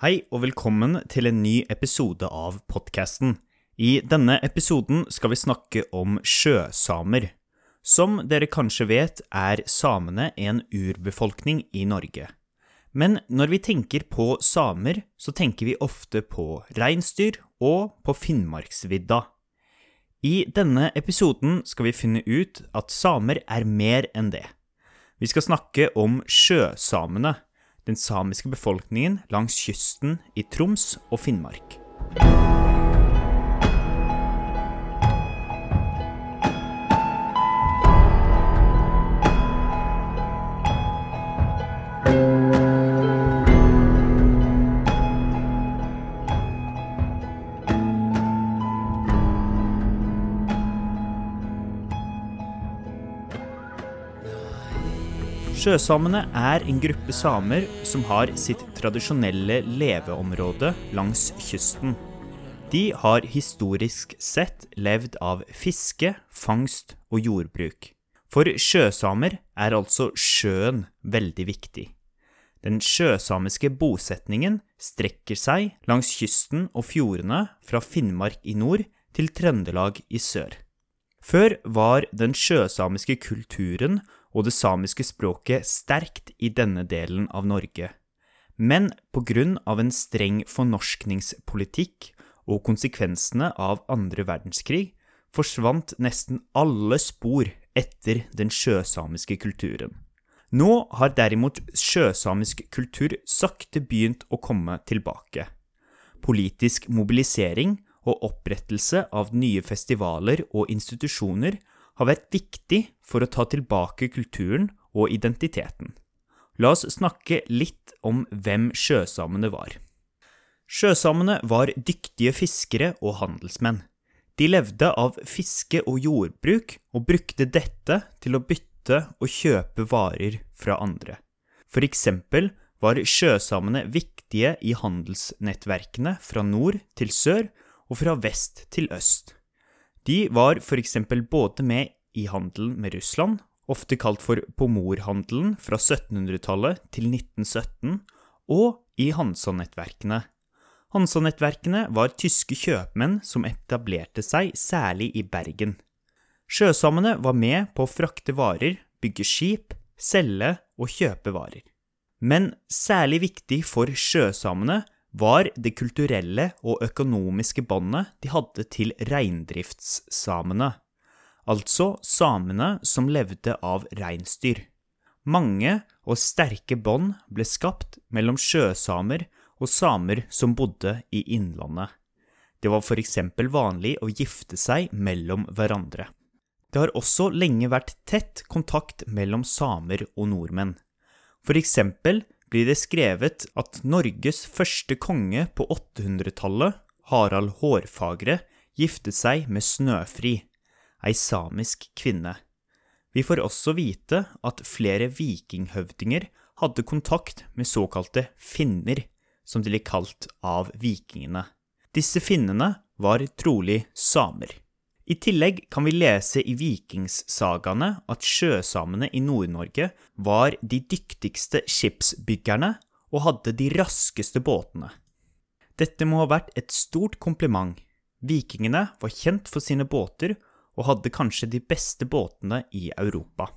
Hei og velkommen til en ny episode av podkasten. I denne episoden skal vi snakke om sjøsamer. Som dere kanskje vet, er samene en urbefolkning i Norge. Men når vi tenker på samer, så tenker vi ofte på reinsdyr og på Finnmarksvidda. I denne episoden skal vi finne ut at samer er mer enn det. Vi skal snakke om sjøsamene den samiske befolkningen langs kysten i Troms og Finnmark. Sjøsamene er en gruppe samer som har sitt tradisjonelle leveområde langs kysten. De har historisk sett levd av fiske, fangst og jordbruk. For sjøsamer er altså sjøen veldig viktig. Den sjøsamiske bosetningen strekker seg langs kysten og fjordene fra Finnmark i nord til Trøndelag i sør. Før var den sjøsamiske kulturen og det samiske språket sterkt i denne delen av Norge. Men på grunn av en streng fornorskningspolitikk og konsekvensene av andre verdenskrig forsvant nesten alle spor etter den sjøsamiske kulturen. Nå har derimot sjøsamisk kultur sakte begynt å komme tilbake. Politisk mobilisering og opprettelse av nye festivaler og institusjoner har vært viktig for å ta tilbake kulturen og identiteten. La oss snakke litt om hvem sjøsamene var. Sjøsamene var dyktige fiskere og handelsmenn. De levde av fiske og jordbruk, og brukte dette til å bytte og kjøpe varer fra andre. For eksempel var sjøsamene viktige i handelsnettverkene fra nord til sør og fra vest til øst. De var f.eks. både med i handelen med Russland, ofte kalt for pomorhandelen fra 1700-tallet til 1917, og i Hansa-nettverkene. Hansa-nettverkene var tyske kjøpmenn som etablerte seg særlig i Bergen. Sjøsamene var med på å frakte varer, bygge skip, selge og kjøpe varer. Men særlig viktig for sjøsamene var det kulturelle og økonomiske båndet de hadde til reindriftssamene, altså samene som levde av reinsdyr. Mange og sterke bånd ble skapt mellom sjøsamer og samer som bodde i innlandet. Det var for eksempel vanlig å gifte seg mellom hverandre. Det har også lenge vært tett kontakt mellom samer og nordmenn. For eksempel blir det skrevet at Norges første konge på 800-tallet, Harald Hårfagre, giftet seg med Snøfri, ei samisk kvinne. Vi får også vite at flere vikinghøvdinger hadde kontakt med såkalte finner, som de ble kalt av vikingene. Disse finnene var trolig samer. I tillegg kan vi lese i vikingssagaene at sjøsamene i Nord-Norge var de dyktigste skipsbyggerne og hadde de raskeste båtene. Dette må ha vært et stort kompliment. Vikingene var kjent for sine båter og hadde kanskje de beste båtene i Europa.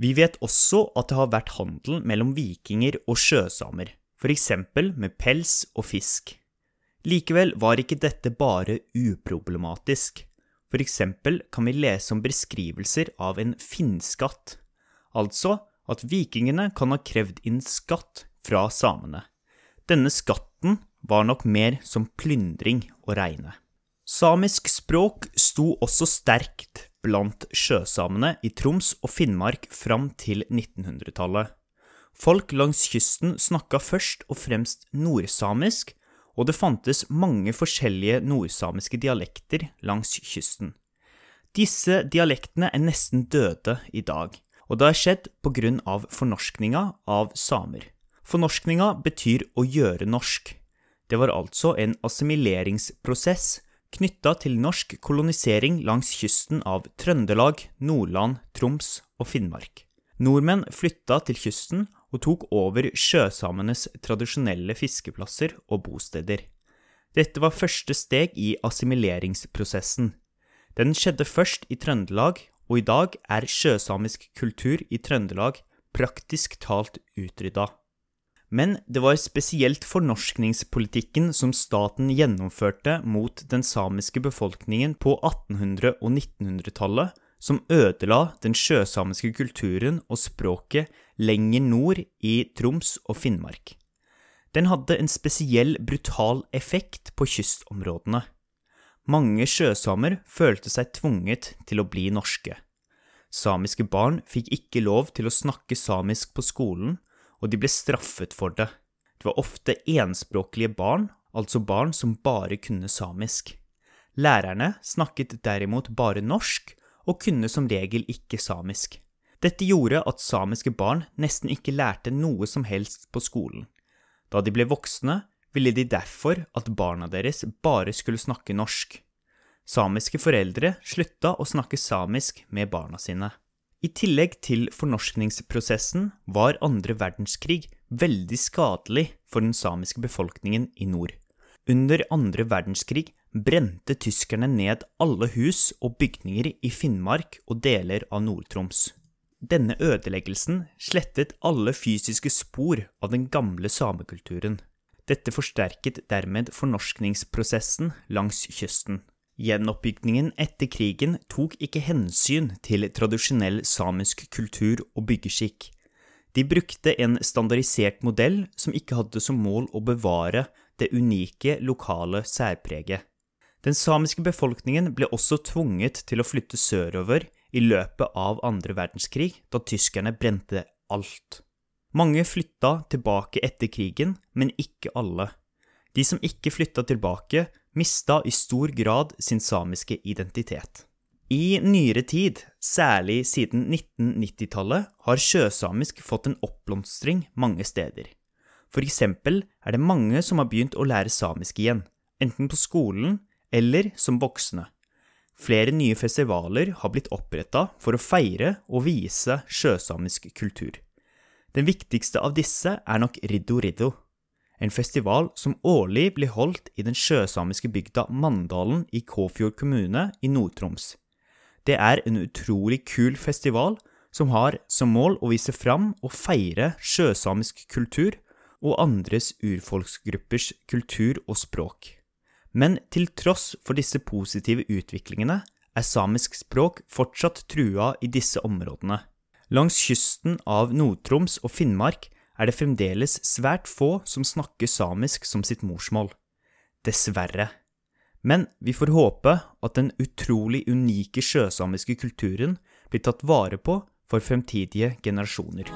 Vi vet også at det har vært handel mellom vikinger og sjøsamer, f.eks. med pels og fisk. Likevel var ikke dette bare uproblematisk. For eksempel kan vi lese om beskrivelser av en finnskatt, altså at vikingene kan ha krevd inn skatt fra samene. Denne skatten var nok mer som plyndring å regne. Samisk språk sto også sterkt blant sjøsamene i Troms og Finnmark fram til 1900-tallet. Folk langs kysten snakka først og fremst nordsamisk, og det fantes mange forskjellige nordsamiske dialekter langs kysten. Disse dialektene er nesten døde i dag, og det har skjedd av fornorskninga av samer. Fornorskninga betyr å gjøre norsk. Det var altså en assimileringsprosess knytta til norsk kolonisering langs kysten av Trøndelag, Nordland, Troms og Finnmark. Nordmenn flytta til kysten og tok over sjøsamenes tradisjonelle fiskeplasser og bosteder. Dette var første steg i assimileringsprosessen. Den skjedde først i Trøndelag, og i dag er sjøsamisk kultur i Trøndelag praktisk talt utrydda. Men det var spesielt fornorskningspolitikken som staten gjennomførte mot den samiske befolkningen på 1800- og 1900-tallet, som ødela den sjøsamiske kulturen og språket lenger nord i Troms og Finnmark. Den hadde en spesiell brutal effekt på kystområdene. Mange sjøsamer følte seg tvunget til å bli norske. Samiske barn fikk ikke lov til å snakke samisk på skolen, og de ble straffet for det. Det var ofte enspråklige barn, altså barn som bare kunne samisk. Lærerne snakket derimot bare norsk, og kunne som regel ikke samisk. Dette gjorde at samiske barn nesten ikke lærte noe som helst på skolen. Da de ble voksne, ville de derfor at barna deres bare skulle snakke norsk. Samiske foreldre slutta å snakke samisk med barna sine. I tillegg til fornorskningsprosessen var andre verdenskrig veldig skadelig for den samiske befolkningen i nord. Under andre verdenskrig brente tyskerne ned alle hus og bygninger i Finnmark og deler av Nord-Troms. Denne ødeleggelsen slettet alle fysiske spor av den gamle samekulturen. Dette forsterket dermed fornorskningsprosessen langs kysten. Gjenoppbyggingen etter krigen tok ikke hensyn til tradisjonell samisk kultur og byggeskikk. De brukte en standardisert modell som ikke hadde som mål å bevare det unike lokale særpreget. Den samiske befolkningen ble også tvunget til å flytte sørover i løpet av andre verdenskrig, da tyskerne brente alt. Mange flytta tilbake etter krigen, men ikke alle. De som ikke flytta tilbake, mista i stor grad sin samiske identitet. I nyere tid, særlig siden 1990-tallet, har sjøsamisk fått en oppblomstring mange steder. For eksempel er det mange som har begynt å lære samisk igjen, enten på skolen eller som voksne. Flere nye festivaler har blitt oppretta for å feire og vise sjøsamisk kultur. Den viktigste av disse er nok Riddo Riddo, en festival som årlig blir holdt i den sjøsamiske bygda Mandalen i Kåfjord kommune i Nord-Troms. Det er en utrolig kul festival som har som mål å vise fram og feire sjøsamisk kultur og andres urfolksgruppers kultur og språk. Men til tross for disse positive utviklingene er samisk språk fortsatt trua i disse områdene. Langs kysten av Nord-Troms og Finnmark er det fremdeles svært få som snakker samisk som sitt morsmål. Dessverre. Men vi får håpe at den utrolig unike sjøsamiske kulturen blir tatt vare på for fremtidige generasjoner.